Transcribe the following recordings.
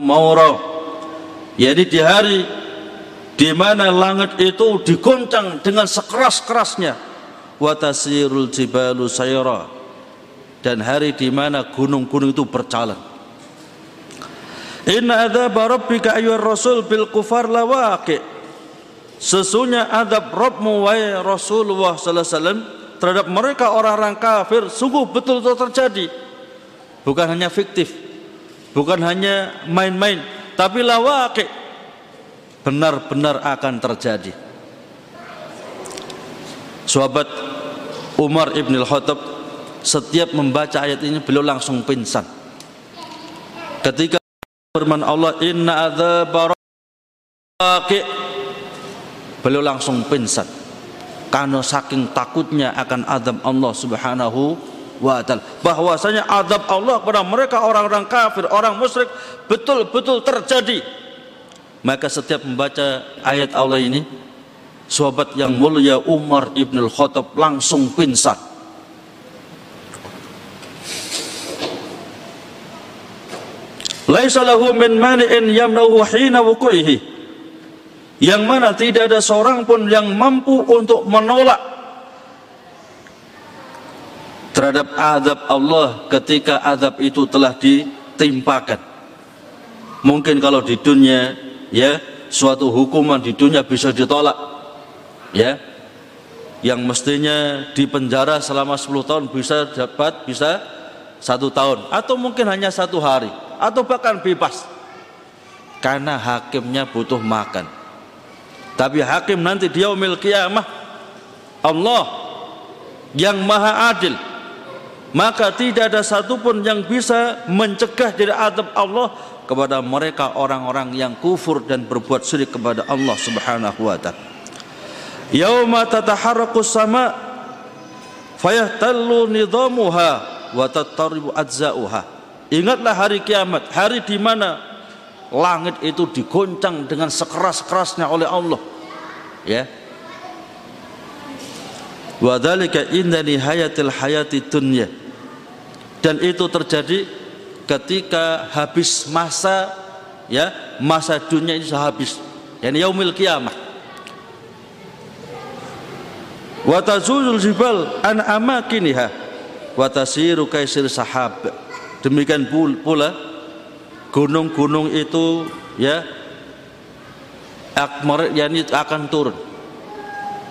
maura jadi di hari di mana langit itu digoncang dengan sekeras-kerasnya watasirul jibalu sayra dan hari di mana gunung-gunung itu berjalan. Inna adzab rabbika ayyuhar rasul bil kufar lawaqi Sesungguhnya adab Rabbmu wahai Rasulullah sallallahu alaihi wasallam terhadap mereka orang-orang kafir sungguh betul-betul terjadi. Bukan hanya fiktif, bukan hanya main-main, tapi lawaqi benar-benar akan terjadi. Sahabat Umar ibn al-Khattab setiap membaca ayat ini beliau langsung pingsan. Ketika firman Allah inna adzabaki beliau langsung pingsan karena saking takutnya akan azab Allah Subhanahu wa taala bahwasanya azab Allah kepada mereka orang-orang kafir, orang musyrik betul-betul terjadi. Maka setiap membaca ayat Allah ini sahabat yang mulia Umar Ibn Al-Khattab langsung pingsan. Laisa lahu min mani'in yamnahu hina wuku'ihi yang mana tidak ada seorang pun yang mampu untuk menolak terhadap azab Allah ketika azab itu telah ditimpakan. Mungkin kalau di dunia ya suatu hukuman di dunia bisa ditolak ya. Yang mestinya di penjara selama 10 tahun bisa dapat bisa satu tahun atau mungkin hanya satu hari atau bahkan bebas. Karena hakimnya butuh makan. Tapi hakim nanti dia umil kiamah Allah yang maha adil maka tidak ada satupun yang bisa mencegah dari adab Allah kepada mereka orang-orang yang kufur dan berbuat syirik kepada Allah Subhanahu wa taala. Yauma tataharraqu sama fayahtallu nidamuha wa tattaribu adzauha. Ingatlah hari kiamat, hari di mana langit itu digoncang dengan sekeras-kerasnya oleh Allah. Ya. Wa dzalika inda nihayatil hayati dunya. Dan itu terjadi ketika habis masa ya, masa dunia ini sudah habis. Yani yaumil kiamah. Wa tazulul jibal an amakiniha wa tasiru kaisir sahab Demikian pula gunung-gunung itu ya yani akan turun.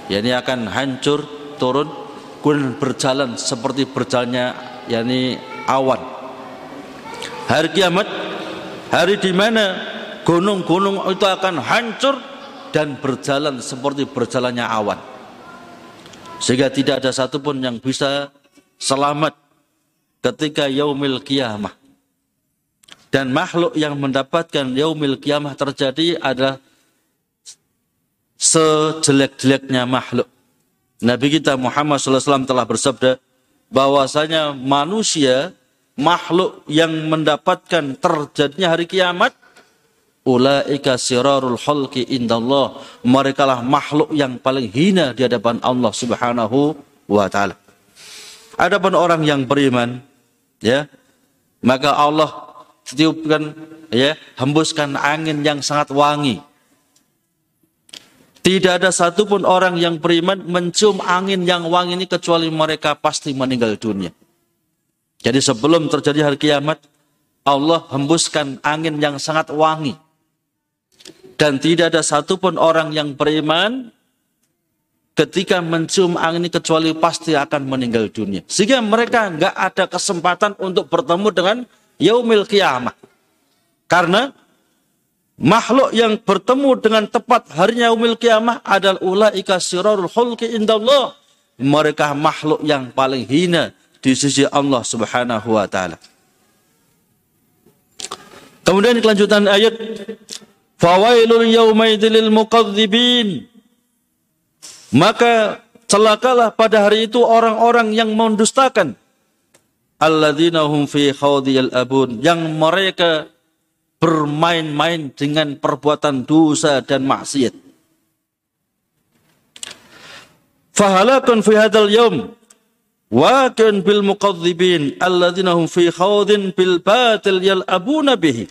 Yani akan hancur, turun, kemudian berjalan seperti berjalannya yani awan. Hari kiamat, hari di mana gunung-gunung itu akan hancur dan berjalan seperti berjalannya awan. Sehingga tidak ada satupun yang bisa selamat ketika yaumil kiamah. Dan makhluk yang mendapatkan yaumil kiamah terjadi adalah sejelek-jeleknya makhluk. Nabi kita Muhammad SAW telah bersabda bahwasanya manusia makhluk yang mendapatkan terjadinya hari kiamat ulaika sirarul khalqi indallah. Mereka lah makhluk yang paling hina di hadapan Allah Subhanahu wa taala. Adapun orang yang beriman ya maka Allah tiupkan ya hembuskan angin yang sangat wangi tidak ada satupun orang yang beriman mencium angin yang wangi ini kecuali mereka pasti meninggal dunia jadi sebelum terjadi hari kiamat Allah hembuskan angin yang sangat wangi dan tidak ada satupun orang yang beriman ketika mencium angin ini kecuali pasti akan meninggal dunia. Sehingga mereka nggak ada kesempatan untuk bertemu dengan yaumil kiamah. Karena makhluk yang bertemu dengan tepat harinya yaumil kiamah adalah ulaika sirarul khulqi indallah. Mereka makhluk yang paling hina di sisi Allah Subhanahu wa taala. Kemudian kelanjutan ayat Fawailul yaumaidil muqadzibin maka celakalah pada hari itu orang-orang yang mendustakan. Alladzina hum fi khawdiyal abun. Yang mereka bermain-main dengan perbuatan dosa dan maksiat. Fahalakun fi hadal yawm. Wakin bil muqadzibin alladzina hum fi khawdin bil batil yal'abuna bihi.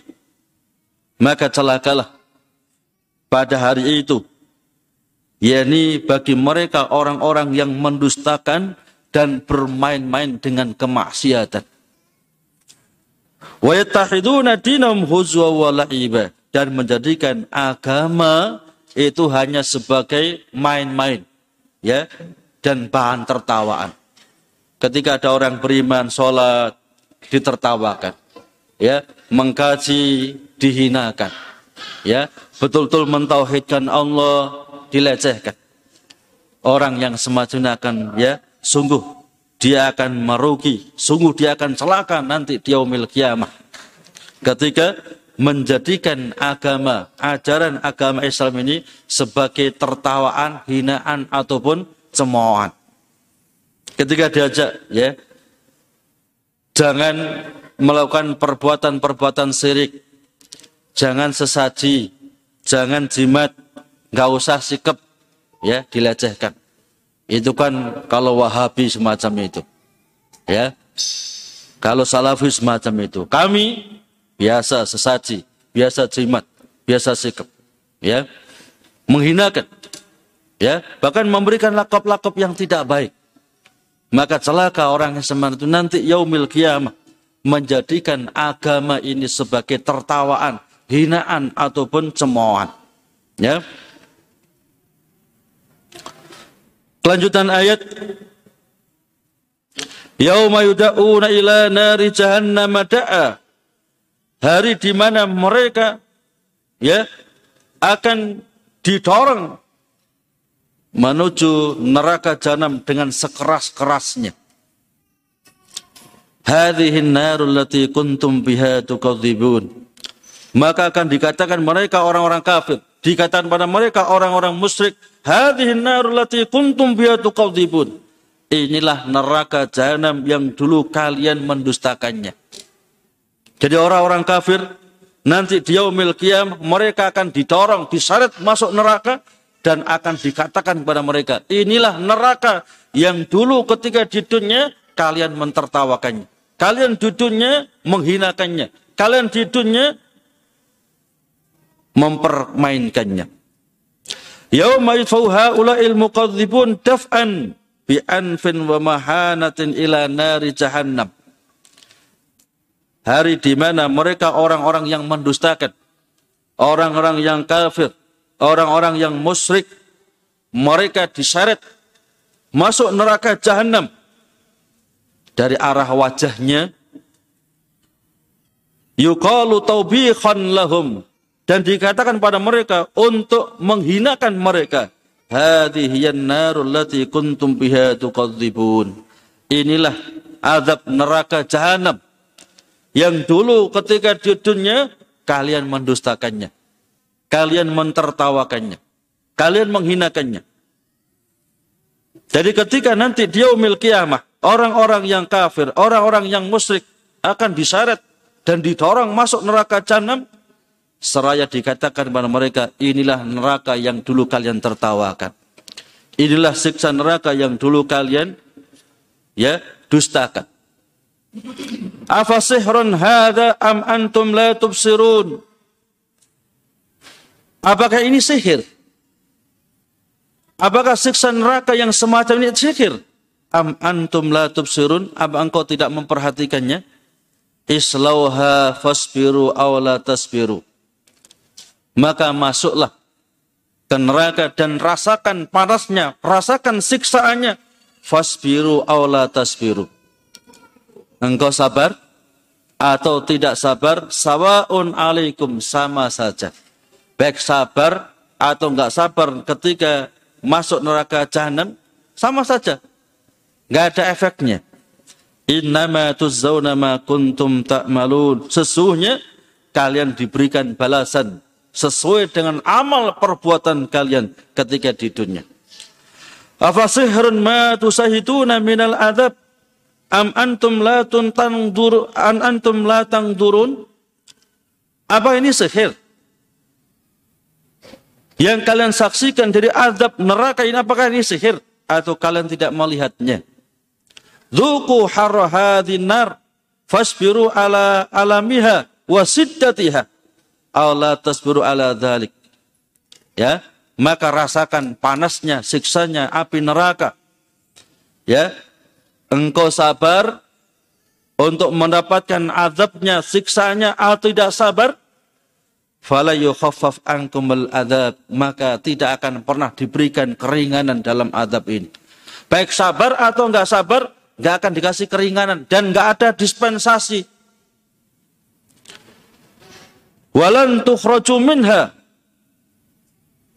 maka celakalah pada hari itu yakni bagi mereka orang-orang yang mendustakan dan bermain-main dengan kemaksiatan dinam huzwa dan menjadikan agama itu hanya sebagai main-main ya dan bahan tertawaan. Ketika ada orang beriman sholat ditertawakan, ya mengkaji dihinakan, ya betul-betul mentauhidkan Allah dilecehkan. Orang yang semacam akan ya sungguh dia akan merugi, sungguh dia akan celaka nanti di yaumil kiamah. Ketika menjadikan agama, ajaran agama Islam ini sebagai tertawaan, hinaan ataupun cemoohan. Ketika diajak ya jangan melakukan perbuatan-perbuatan syirik. Jangan sesaji, jangan jimat, nggak usah sikap ya dilecehkan. Itu kan kalau Wahabi semacam itu. Ya. Kalau Salafi semacam itu. Kami biasa sesaji, biasa jimat, biasa sikap. Ya. Menghinakan. Ya, bahkan memberikan lakop-lakop yang tidak baik. Maka celaka orang yang seperti itu nanti yaumil kiamah menjadikan agama ini sebagai tertawaan, hinaan ataupun cemoohan. Ya. Kelanjutan ayat Yauma yuda'una ila nari jahannam da'a. Hari di mana mereka ya akan didorong menuju neraka jahanam dengan sekeras-kerasnya. Hadhihi narul lati kuntum biha tukadzibun. Maka akan dikatakan mereka orang-orang kafir, dikatakan pada mereka orang-orang musyrik, Hadhihi narul lati kuntum biha. Inilah neraka jahanam yang dulu kalian mendustakannya. Jadi orang-orang kafir nanti di yaumil qiyam mereka akan didorong, diseret masuk neraka dan akan dikatakan kepada mereka, inilah neraka yang dulu ketika di dunia kalian mentertawakannya. Kalian di dunia menghinakannya. Kalian di dunia mempermainkannya. Yauma yudfau haula'il muqadzibun daf'an bi anfin wa mahanatin ila nari jahannam. Hari di mana mereka orang-orang yang mendustakan, orang-orang yang kafir, orang-orang yang musyrik, mereka diseret masuk neraka jahanam dari arah wajahnya yuqalu taubikhan lahum dan dikatakan pada mereka untuk menghinakan mereka kuntum inilah azab neraka jahanam yang dulu ketika di dunia kalian mendustakannya kalian mentertawakannya kalian menghinakannya. Jadi ketika nanti dia umil kiamah orang-orang yang kafir orang-orang yang musyrik akan diseret dan didorong masuk neraka jahanam seraya dikatakan kepada mereka, inilah neraka yang dulu kalian tertawakan. Inilah siksa neraka yang dulu kalian ya dustakan. Afasihrun hadha am antum la tubsirun? Apakah ini sihir? Apakah siksa neraka yang semacam ini sihir? Am antum la tubsirun? Apa engkau tidak memperhatikannya? Islauha fasbiru aw la tasbiru maka masuklah ke neraka dan rasakan panasnya, rasakan siksaannya. Fasbiru awla tasbiru. Engkau sabar atau tidak sabar, sawaun alaikum sama saja. Baik sabar atau enggak sabar ketika masuk neraka jahanam, sama saja. Enggak ada efeknya. Innama tuzzawna ma kuntum ta'malun. Sesungguhnya kalian diberikan balasan sesuai dengan amal perbuatan kalian ketika di dunia. Afasihrun ma tusahituna minal adab am antum la tangdur an antum la tangdurun? Apa ini sihir? Yang kalian saksikan dari azab neraka ini apakah ini sihir atau kalian tidak melihatnya? Zuku harra nar fasbiru ala alamiha wa siddatiha aw la tasbiru ala dhalik. Ya, maka rasakan panasnya, siksanya api neraka. Ya, engkau sabar untuk mendapatkan azabnya, siksanya atau tidak sabar, fala yukhaffaf ankumul adab, maka tidak akan pernah diberikan keringanan dalam azab ini. Baik sabar atau enggak sabar, enggak akan dikasih keringanan dan enggak ada dispensasi. Walan tukhraju minha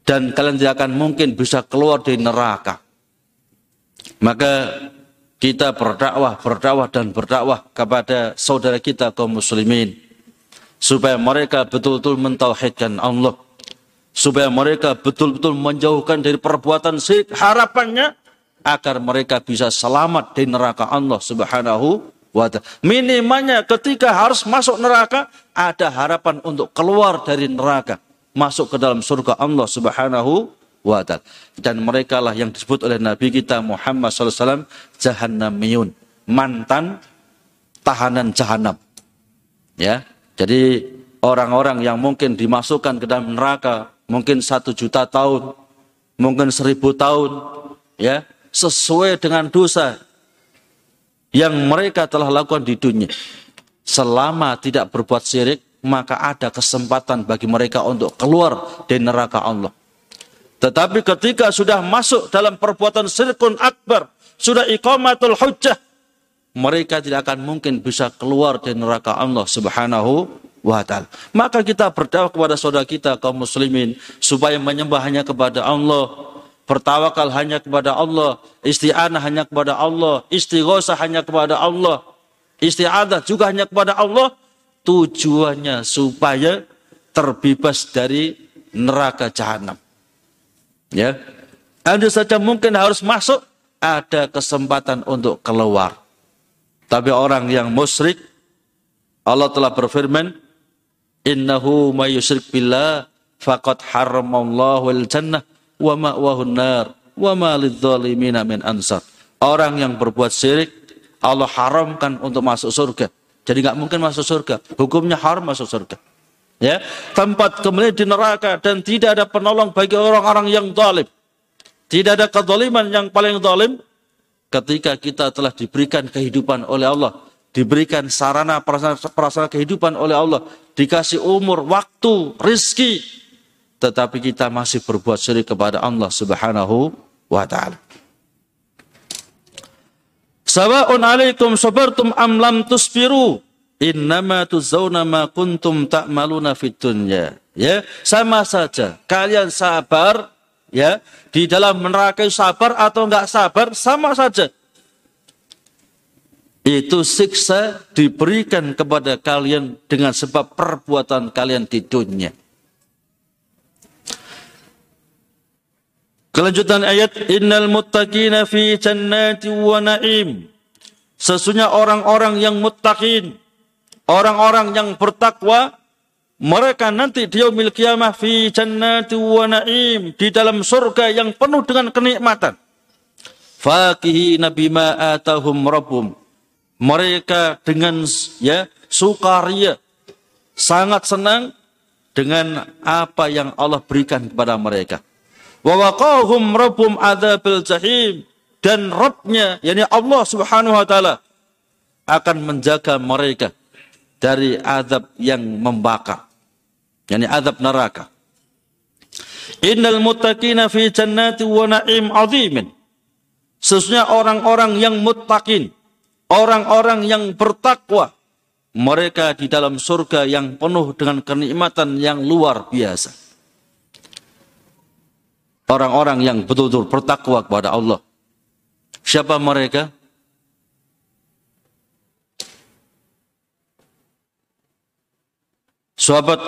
dan kalian tidak akan mungkin bisa keluar dari neraka. Maka kita berdakwah, berdakwah dan berdakwah kepada saudara kita kaum muslimin supaya mereka betul-betul mentauhidkan Allah, supaya mereka betul-betul menjauhkan dari perbuatan syirik. Harapannya agar mereka bisa selamat dari neraka Allah Subhanahu wa. Minimalnya ketika harus masuk neraka ada harapan untuk keluar dari neraka, masuk ke dalam surga Allah Subhanahu wa taala. Dan mereka lah yang disebut oleh Nabi kita Muhammad SAW jahannamiyun, mantan tahanan jahanam. Ya, jadi orang-orang yang mungkin dimasukkan ke dalam neraka mungkin satu juta tahun, mungkin seribu tahun, ya sesuai dengan dosa yang mereka telah lakukan di dunia. Selama tidak berbuat syirik, maka ada kesempatan bagi mereka untuk keluar dari neraka Allah. Tetapi ketika sudah masuk dalam perbuatan syirkun akbar, sudah iqamatul hujjah, mereka tidak akan mungkin bisa keluar dari neraka Allah Subhanahu wa taala. Maka kita berdoa kepada saudara kita kaum muslimin supaya menyembah hanya kepada Allah, bertawakal hanya kepada Allah, isti'anah hanya kepada Allah, istighosah hanya kepada Allah, isti'adah juga hanya kepada Allah, tujuannya supaya terbebas dari neraka jahanam. Ya. Anda saja mungkin harus masuk, ada kesempatan untuk keluar. Tapi orang yang musyrik, Allah telah berfirman, Innahu ma yusyrik billah faqad haramallahu al-jannah wa ma'wahun nar wa ma. Orang yang berbuat syirik Allah haramkan untuk masuk surga. Jadi nggak mungkin masuk surga. Hukumnya haram masuk surga. Ya, tempat kemudian di neraka dan tidak ada penolong bagi orang-orang yang zalim. Tidak ada kezaliman yang paling zalim ketika kita telah diberikan kehidupan oleh Allah, diberikan sarana prasarana kehidupan oleh Allah, dikasih umur, waktu, rizki, tetapi kita masih berbuat syirik kepada Allah Subhanahu wa taala. Sawa'un 'alaikum sabartum am lam tusbiru innama tuzawna ma kuntum ta'maluna fid dunya. Ya, sama saja. Kalian sabar ya di dalam neraka sabar atau enggak sabar sama saja. Itu siksa diberikan kepada kalian dengan sebab perbuatan kalian di dunia. Kelanjutan ayat innal muttaqina fi jannati wa na'im. Sesungguhnya orang-orang yang muttaqin, orang-orang yang bertakwa, mereka nanti di yaumil qiyamah fi jannati wa na'im, di dalam surga yang penuh dengan kenikmatan. Fakihina bima atahum rabbum. Mereka dengan ya sukaria sangat senang dengan apa yang Allah berikan kepada mereka wa waqahum rabbum jahim. Dan Rabbnya yakni Allah Subhanahu wa taala akan menjaga mereka dari azab yang membakar. Yakni azab neraka. Innal muttaqina fi jannati wa na'im azimin. Sesungguhnya orang-orang yang muttaqin orang-orang yang bertakwa mereka di dalam surga yang penuh dengan kenikmatan yang luar biasa orang-orang yang betul-betul bertakwa kepada Allah. Siapa mereka? Sahabat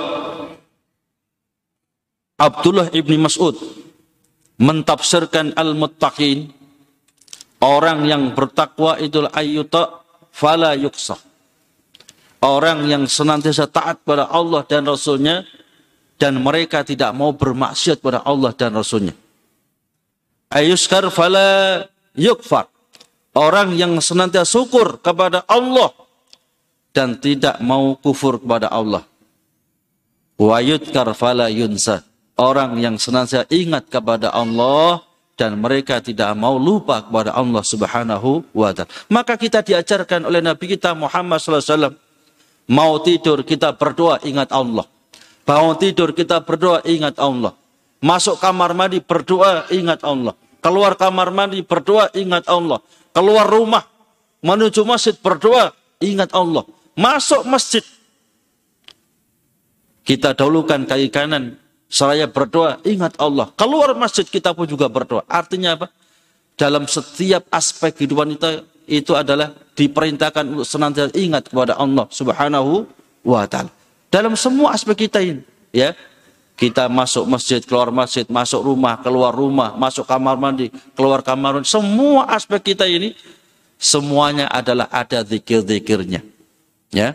Abdullah ibni Mas'ud mentafsirkan al-muttaqin orang yang bertakwa itu ayyuta fala yuksa orang yang senantiasa taat pada Allah dan Rasulnya dan mereka tidak mau bermaksiat pada Allah dan Rasulnya. Ayuskar fala yukfar. Orang yang senantiasa syukur kepada Allah dan tidak mau kufur kepada Allah. wa yudkar fala yunsa. Orang yang senantiasa ingat kepada Allah dan mereka tidak mau lupa kepada Allah Subhanahu wa taala. Maka kita diajarkan oleh Nabi kita Muhammad sallallahu alaihi wasallam mau tidur kita berdoa ingat Allah. Bangun tidur kita berdoa ingat Allah. Masuk kamar mandi berdoa ingat Allah. Keluar kamar mandi berdoa ingat Allah. Keluar rumah menuju masjid berdoa ingat Allah. Masuk masjid kita dahulukan kaki kanan seraya berdoa ingat Allah. Keluar masjid kita pun juga berdoa. Artinya apa? Dalam setiap aspek kehidupan kita itu adalah diperintahkan untuk senantiasa ingat kepada Allah Subhanahu wa taala dalam semua aspek kita ini ya kita masuk masjid, keluar masjid, masuk rumah, keluar rumah, masuk kamar mandi, keluar kamar mandi. Semua aspek kita ini semuanya adalah ada zikir-zikirnya. Ya.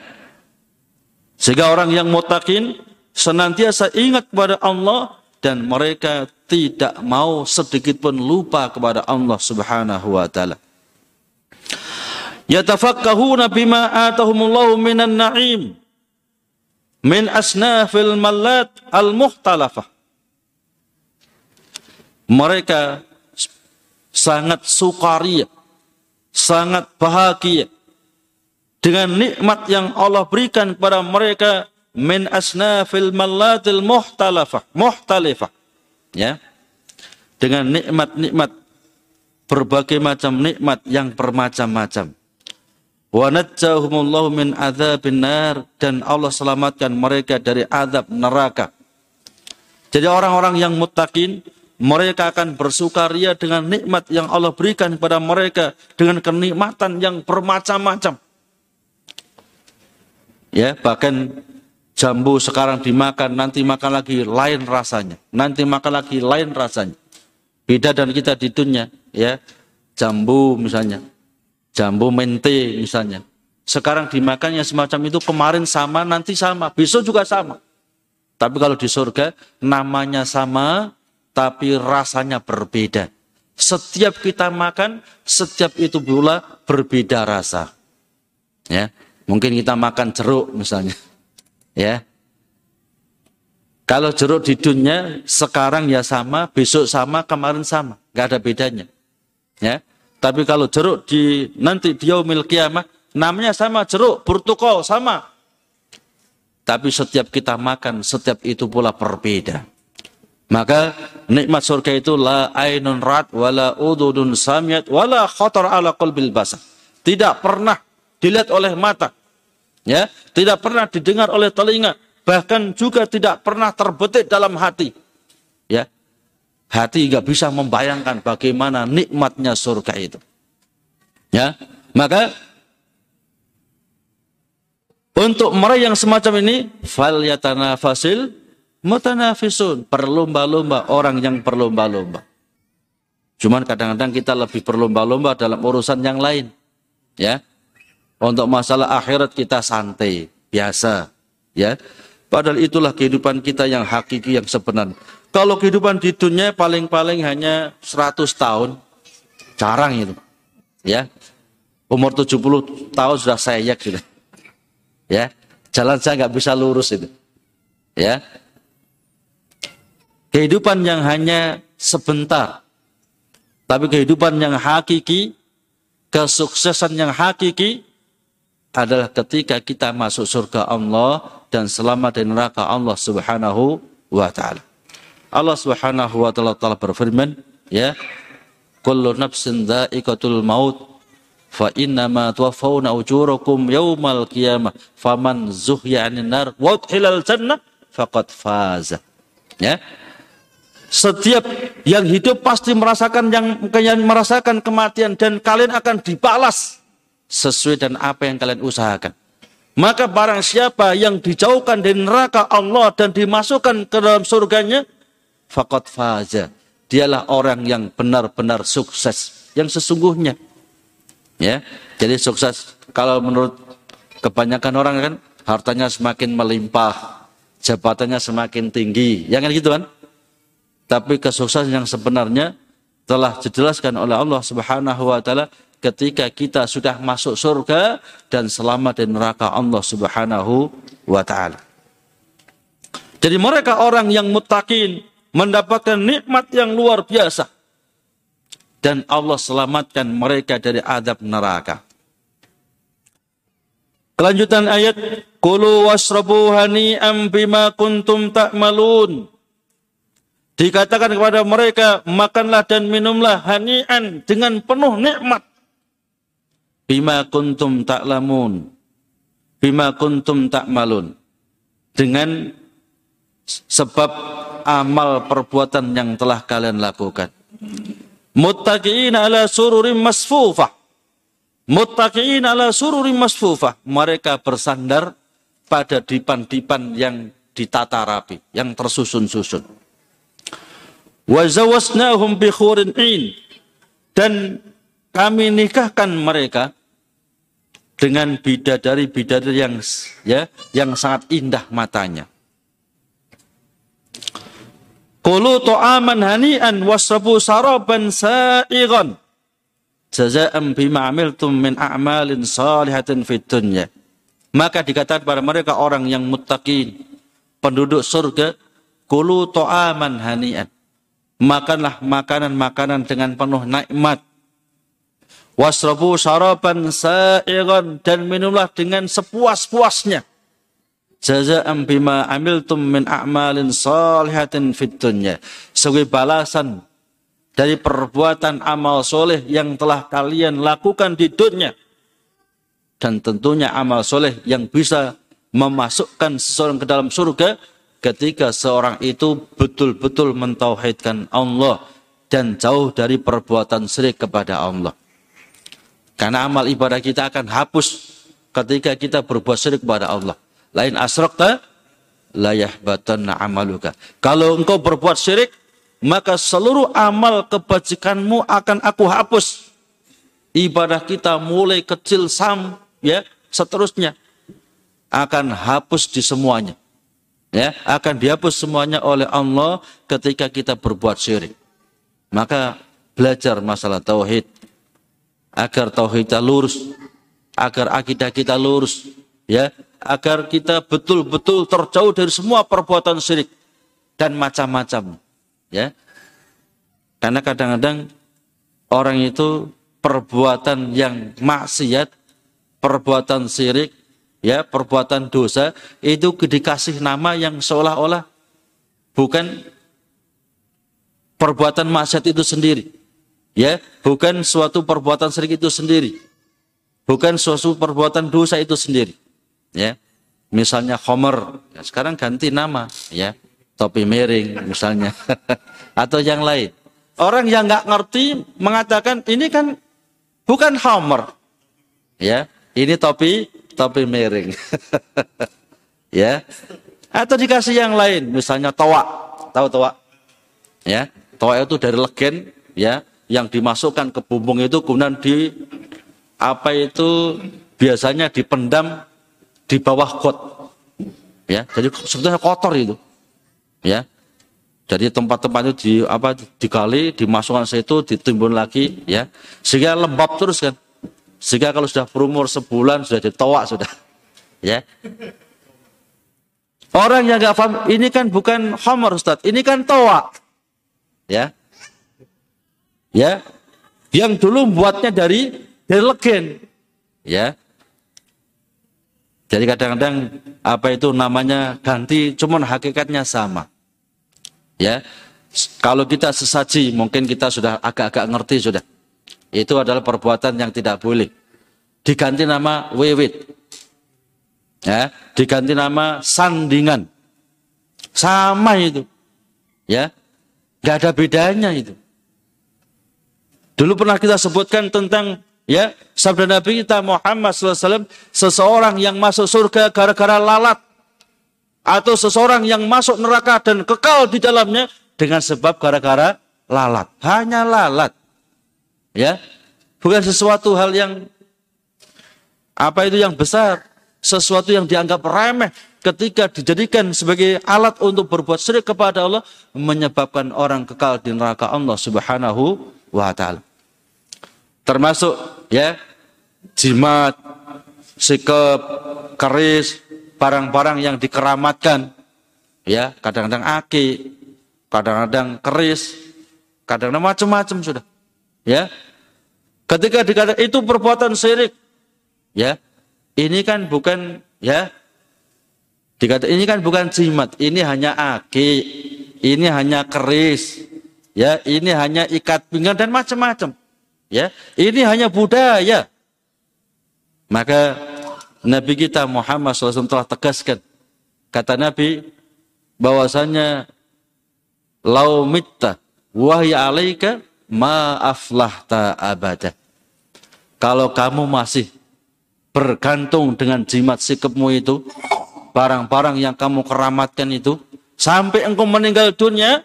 Sehingga orang yang mutakin senantiasa ingat kepada Allah dan mereka tidak mau sedikit pun lupa kepada Allah Subhanahu wa taala. Yatafakkahuna bima atahumullahu minan na'im min asnafil malat al-muhtalafah. Mereka sangat sukaria, sangat bahagia dengan nikmat yang Allah berikan kepada mereka min asnafil malatil muhtalafah, muhtalifah. Ya. Dengan nikmat-nikmat berbagai macam nikmat yang bermacam-macam. Wa najjahumullahu min adzabin nar dan Allah selamatkan mereka dari azab neraka. Jadi orang-orang yang muttaqin mereka akan bersukaria dengan nikmat yang Allah berikan kepada mereka dengan kenikmatan yang bermacam-macam. Ya, bahkan jambu sekarang dimakan, nanti makan lagi lain rasanya. Nanti makan lagi lain rasanya. Beda dan kita di dunia, ya. Jambu misalnya, jambu mente misalnya. Sekarang dimakannya semacam itu kemarin sama, nanti sama, besok juga sama. Tapi kalau di surga namanya sama, tapi rasanya berbeda. Setiap kita makan, setiap itu pula berbeda rasa. Ya, mungkin kita makan jeruk misalnya. Ya, kalau jeruk di dunia sekarang ya sama, besok sama, kemarin sama, nggak ada bedanya. Ya, tapi kalau jeruk di nanti di yaumil kiamah namanya sama jeruk, burtukol sama. Tapi setiap kita makan, setiap itu pula berbeda. Maka nikmat surga itu la ainun rat wala ududun samiyat wala khatar ala qalbil basar. Tidak pernah dilihat oleh mata. Ya, tidak pernah didengar oleh telinga, bahkan juga tidak pernah terbetik dalam hati. Ya, hati nggak bisa membayangkan bagaimana nikmatnya surga itu. Ya, maka untuk mereka yang semacam ini fal yatanafasil mutanafisun berlomba-lomba orang yang berlomba-lomba. Cuman kadang-kadang kita lebih berlomba-lomba dalam urusan yang lain. Ya. Untuk masalah akhirat kita santai, biasa, ya. Padahal itulah kehidupan kita yang hakiki yang sebenarnya. Kalau kehidupan di dunia paling-paling hanya 100 tahun, jarang itu. Ya. Umur 70 tahun sudah saya gitu. Ya. Jalan saya nggak bisa lurus itu. Ya. Kehidupan yang hanya sebentar. Tapi kehidupan yang hakiki, kesuksesan yang hakiki adalah ketika kita masuk surga Allah dan selamat dari neraka Allah Subhanahu wa taala. Allah Subhanahu wa taala telah berfirman, ya, kullu nafsin dha'iqatul maut fa innama tuwaffawna ujurakum yaumal qiyamah faman zuhya 'anil nar wa udkhilal jannah faqad faza. Ya. Setiap yang hidup pasti merasakan yang kalian merasakan kematian dan kalian akan dibalas sesuai dengan apa yang kalian usahakan. Maka barang siapa yang dijauhkan dari neraka Allah dan dimasukkan ke dalam surganya, fakot faza. Dialah orang yang benar-benar sukses. Yang sesungguhnya. Ya, jadi sukses kalau menurut kebanyakan orang kan hartanya semakin melimpah, jabatannya semakin tinggi, ya kan gitu kan? Tapi kesuksesan yang sebenarnya telah dijelaskan oleh Allah Subhanahu wa taala ketika kita sudah masuk surga dan selamat dari neraka Allah Subhanahu wa taala. Jadi mereka orang yang mutakin mendapatkan nikmat yang luar biasa. Dan Allah selamatkan mereka dari adab neraka. Kelanjutan ayat Kulu wasrabu hani'am bima kuntum ta'malun. Dikatakan kepada mereka, makanlah dan minumlah hani'an dengan penuh nikmat. Bima kuntum ta'lamun. Bima kuntum ta'malun. Dengan sebab amal perbuatan yang telah kalian lakukan. Muttaqiin ala sururim masfufah. Muttaqiin ala sururim masfufah. Mereka bersandar pada dipan-dipan yang ditata rapi, yang tersusun-susun. Wa zawasnahum bi in. Dan kami nikahkan mereka dengan bidadari-bidadari yang ya yang sangat indah matanya. Kulu to'aman hani'an wasrabu saraban sa'iran. Jaza'am bima amiltum min a'malin salihatin fid dunya. Maka dikatakan kepada mereka orang yang muttaqin, penduduk surga, kulu to'aman hani'an. Makanlah makanan-makanan dengan penuh nikmat. Wasrabu saraban sa'iran dan minumlah dengan sepuas-puasnya. Jaza'an bima amiltum min a'malin salihatin fid dunya. Sebagai balasan dari perbuatan amal soleh yang telah kalian lakukan di dunia. Dan tentunya amal soleh yang bisa memasukkan seseorang ke dalam surga ketika seorang itu betul-betul mentauhidkan Allah dan jauh dari perbuatan syirik kepada Allah. Karena amal ibadah kita akan hapus ketika kita berbuat syirik kepada Allah. Lain asrakta layah batanna amaluka. Kalau engkau berbuat syirik, maka seluruh amal kebajikanmu akan aku hapus. Ibadah kita mulai kecil sam ya seterusnya akan hapus di semuanya. Ya, akan dihapus semuanya oleh Allah ketika kita berbuat syirik. Maka belajar masalah tauhid agar tauhid kita lurus, agar akidah kita lurus, ya, agar kita betul-betul terjauh dari semua perbuatan syirik dan macam-macam. Ya. Karena kadang-kadang orang itu perbuatan yang maksiat, perbuatan syirik, ya, perbuatan dosa itu dikasih nama yang seolah-olah bukan perbuatan maksiat itu sendiri. Ya, bukan suatu perbuatan syirik itu sendiri. Bukan suatu perbuatan dosa itu sendiri. Ya misalnya Homer. Ya, sekarang ganti nama ya. Topi miring misalnya. Atau yang lain. Orang yang nggak ngerti mengatakan ini kan bukan Homer. Ya ini topi topi miring. Ya. Atau dikasih yang lain misalnya toa. Tahu toa? Ya toa itu dari legen ya yang dimasukkan ke bumbung itu kemudian di apa itu biasanya dipendam di bawah got. Ya, jadi sebetulnya kotor itu. Ya. Jadi tempat-tempat itu di apa digali, dimasukkan situ, ditimbun lagi, ya. Sehingga lembab terus kan. Sehingga kalau sudah berumur sebulan sudah ditowak sudah. Ya. Orang yang nggak paham, ini kan bukan homer Ustaz, ini kan toa. Ya. Ya. Yang dulu buatnya dari dari legen. Ya. Jadi kadang-kadang apa itu namanya ganti, cuman hakikatnya sama. Ya, kalau kita sesaji, mungkin kita sudah agak-agak ngerti sudah. Itu adalah perbuatan yang tidak boleh. Diganti nama wewit. Ya, diganti nama sandingan. Sama itu. Ya. nggak ada bedanya itu. Dulu pernah kita sebutkan tentang Ya, sabda Nabi kita Muhammad SAW, seseorang yang masuk surga gara-gara lalat, atau seseorang yang masuk neraka dan kekal di dalamnya dengan sebab gara-gara lalat. Hanya lalat. Ya, bukan sesuatu hal yang apa itu yang besar, sesuatu yang dianggap remeh ketika dijadikan sebagai alat untuk berbuat syirik kepada Allah menyebabkan orang kekal di neraka Allah Subhanahu wa taala termasuk ya jimat, sikap, keris, barang-barang yang dikeramatkan. ya, kadang-kadang aki, kadang-kadang keris, kadang-kadang macam-macam sudah. Ya. Ketika dikatakan itu perbuatan syirik, ya. Ini kan bukan ya dikata ini kan bukan jimat, ini hanya aki, ini hanya keris, ya, ini hanya ikat pinggang dan macam-macam. Ya, ini hanya budaya. Maka Nabi kita Muhammad SAW telah tegaskan. Kata Nabi bahwasanya lau mitta wahya alaika ma aflahta abada. Kalau kamu masih bergantung dengan jimat sikapmu itu, barang-barang yang kamu keramatkan itu, sampai engkau meninggal dunia,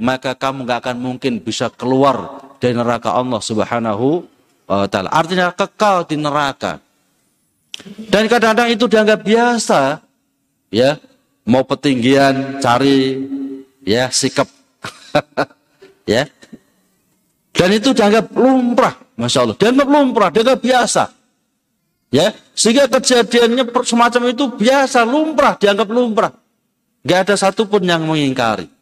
maka kamu gak akan mungkin bisa keluar dari neraka Allah Subhanahu wa taala. Artinya kekal di neraka. Dan kadang-kadang itu dianggap biasa, ya, mau petinggian cari ya sikap ya. Dan itu dianggap lumrah, masya Allah. Dianggap lumrah, dianggap biasa. Ya, sehingga kejadiannya semacam itu biasa, lumrah, dianggap lumrah. Gak ada satupun yang mengingkari.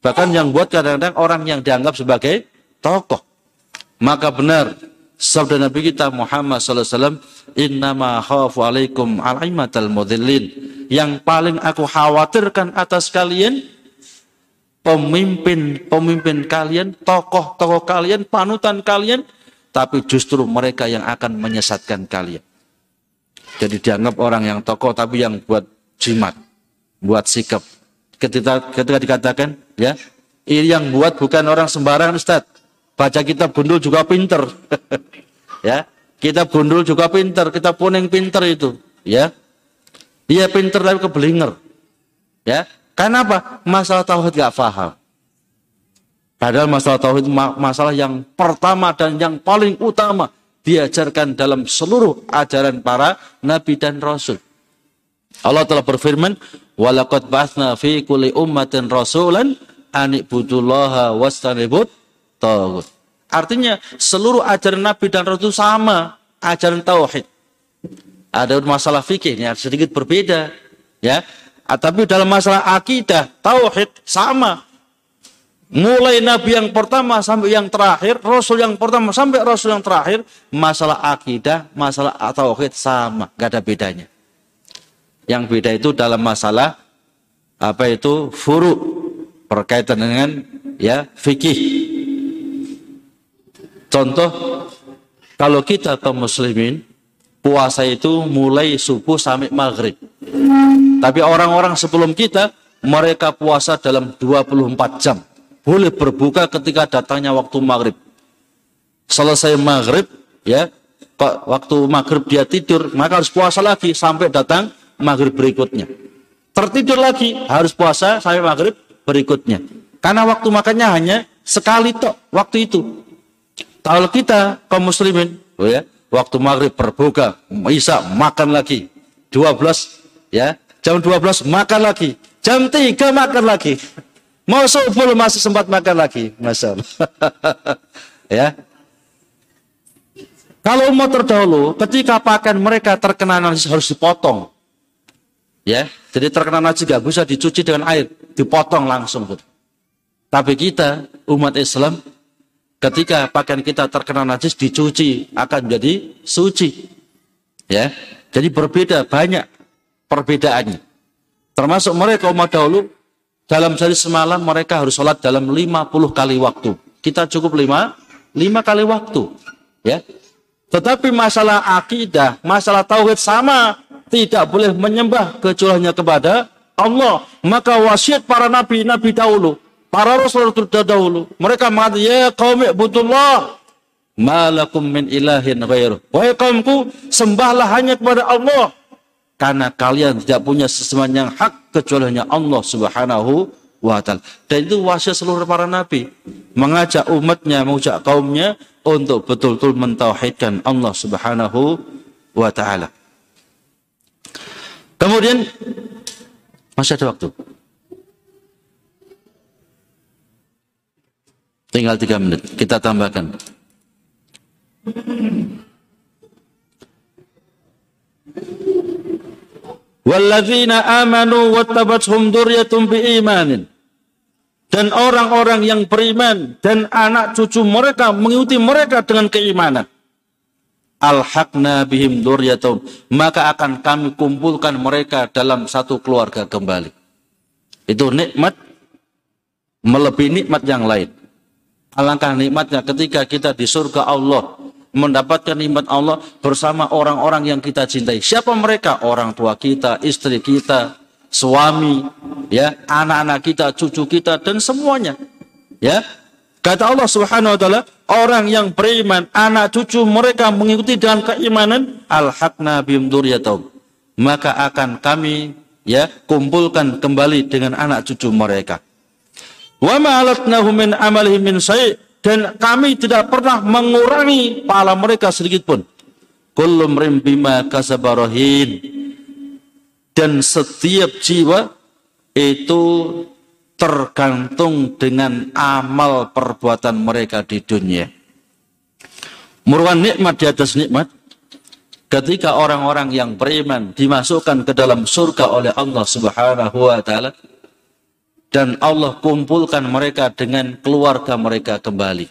Bahkan yang buat kadang-kadang orang yang dianggap sebagai tokoh. Maka benar sabda Nabi kita Muhammad SAW, Innama khafu alaikum alaimatal mudhillin. Yang paling aku khawatirkan atas kalian, pemimpin-pemimpin kalian, tokoh-tokoh kalian, panutan kalian, tapi justru mereka yang akan menyesatkan kalian. Jadi dianggap orang yang tokoh tapi yang buat jimat, buat sikap. Ketika, ketika dikatakan, ya, ini yang buat bukan orang sembarangan Ustaz. Baca kitab gundul juga pinter. ya, kita gundul juga pinter, kita puning pinter itu, ya. Dia pinter tapi kebelinger. Ya, karena apa? Masalah tauhid gak paham. Padahal masalah tauhid masalah yang pertama dan yang paling utama diajarkan dalam seluruh ajaran para nabi dan rasul. Allah telah berfirman, "Walaqad ba'atsna fi kulli ummatin rasulan an ibudullaha wastanibut tagut." Artinya seluruh ajaran nabi dan rasul sama, ajaran tauhid. Ada masalah fikih sedikit berbeda, ya. Ah, tapi dalam masalah akidah, tauhid sama, Mulai Nabi yang pertama sampai yang terakhir, Rasul yang pertama sampai Rasul yang terakhir, masalah akidah, masalah tauhid sama, gak ada bedanya. Yang beda itu dalam masalah apa itu furu berkaitan dengan ya fikih. Contoh kalau kita kaum muslimin puasa itu mulai subuh sampai maghrib. Tapi orang-orang sebelum kita mereka puasa dalam 24 jam boleh berbuka ketika datangnya waktu maghrib. Selesai maghrib, ya, waktu maghrib dia tidur, maka harus puasa lagi sampai datang maghrib berikutnya. Tertidur lagi, harus puasa sampai maghrib berikutnya. Karena waktu makannya hanya sekali tok waktu itu. Kalau kita kaum muslimin, oh ya, waktu maghrib berbuka, bisa makan lagi. 12 ya, jam 12 makan lagi. Jam 3 makan lagi. Mau subuh masih sempat makan lagi. Masya Allah. ya. Kalau umat terdahulu, ketika pakan mereka terkena harus dipotong. Ya, jadi terkena najis gak bisa dicuci dengan air, dipotong langsung. Tapi kita, umat Islam, ketika pakaian kita terkena najis dicuci akan jadi suci. Ya, jadi berbeda banyak perbedaannya. Termasuk mereka umat dahulu dalam sehari semalam mereka harus sholat dalam 50 kali waktu. Kita cukup 5, 5 kali waktu. Ya. Tetapi masalah akidah, masalah tauhid sama. Tidak boleh menyembah kecuali kepada Allah. Maka wasiat para nabi, nabi dahulu. Para rasul dahulu. Mereka mengatakan, ya kaum ibudullah. Malakum min ilahin ghairu. Wahai kaumku, sembahlah hanya kepada Allah karena kalian tidak punya sesembahan yang hak kecuali hanya Allah Subhanahu wa taala. Dan itu wasiat seluruh para nabi mengajak umatnya, mengajak kaumnya untuk betul-betul mentauhidkan Allah Subhanahu wa taala. Kemudian masih ada waktu. Tinggal tiga menit. Kita tambahkan. Walladzina amanu wattabathum dzurriyyatum biimanin. Dan orang-orang yang beriman dan anak cucu mereka mengikuti mereka dengan keimanan. Alhaqna bihim dzurriyyatum. Maka akan kami kumpulkan mereka dalam satu keluarga kembali. Itu nikmat melebihi nikmat yang lain. Alangkah nikmatnya ketika kita di surga Allah mendapatkan nikmat Allah bersama orang-orang yang kita cintai. Siapa mereka? Orang tua kita, istri kita, suami, ya, anak-anak kita, cucu kita dan semuanya. Ya. Kata Allah Subhanahu wa taala, orang yang beriman, anak cucu mereka mengikuti dengan keimanan, al-haqna bihim Maka akan kami ya kumpulkan kembali dengan anak cucu mereka. Wa ma min amalihim min dan kami tidak pernah mengurangi pahala mereka sedikit pun. Kullu bima kasabarahin. Dan setiap jiwa itu tergantung dengan amal perbuatan mereka di dunia. Merupakan nikmat di atas nikmat. Ketika orang-orang yang beriman dimasukkan ke dalam surga oleh Allah Subhanahu wa taala, dan Allah kumpulkan mereka dengan keluarga mereka kembali.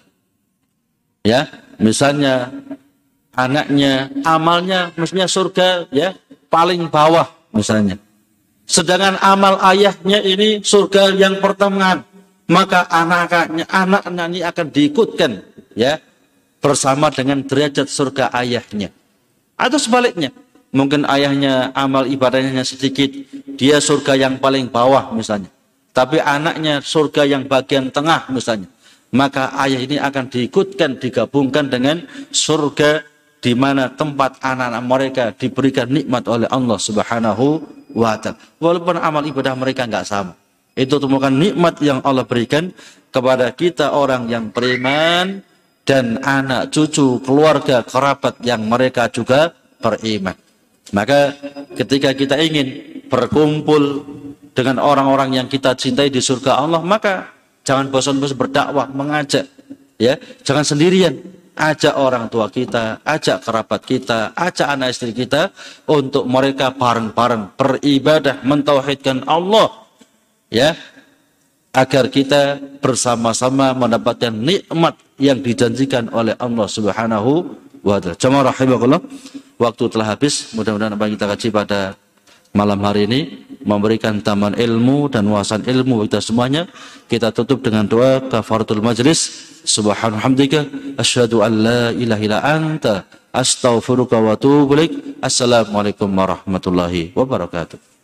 Ya, misalnya anaknya amalnya mestinya surga ya paling bawah misalnya. Sedangkan amal ayahnya ini surga yang pertengahan, maka anak-anaknya anak-anak ini akan diikutkan ya bersama dengan derajat surga ayahnya. Atau sebaliknya, mungkin ayahnya amal ibadahnya sedikit, dia surga yang paling bawah misalnya. Tapi anaknya surga yang bagian tengah misalnya, maka ayah ini akan diikutkan, digabungkan dengan surga di mana tempat anak-anak mereka diberikan nikmat oleh Allah Subhanahu Walaupun amal ibadah mereka nggak sama. Itu temukan nikmat yang Allah berikan kepada kita orang yang beriman dan anak cucu keluarga kerabat yang mereka juga beriman. Maka ketika kita ingin berkumpul dengan orang-orang yang kita cintai di surga Allah, maka jangan bosan-bosan berdakwah, mengajak. Ya, jangan sendirian. Ajak orang tua kita, ajak kerabat kita, ajak anak istri kita untuk mereka bareng-bareng beribadah mentauhidkan Allah. Ya, agar kita bersama-sama mendapatkan nikmat yang dijanjikan oleh Allah Subhanahu wa taala. Jemaah rahimakumullah, waktu telah habis. Mudah-mudahan apa yang kita kaji pada malam hari ini memberikan taman ilmu dan wawasan ilmu kita semuanya. Kita tutup dengan doa kafaratul majlis. Subhanallah asyhadu an la ilaha illa anta astaghfiruka wa atubu. Assalamualaikum warahmatullahi wabarakatuh.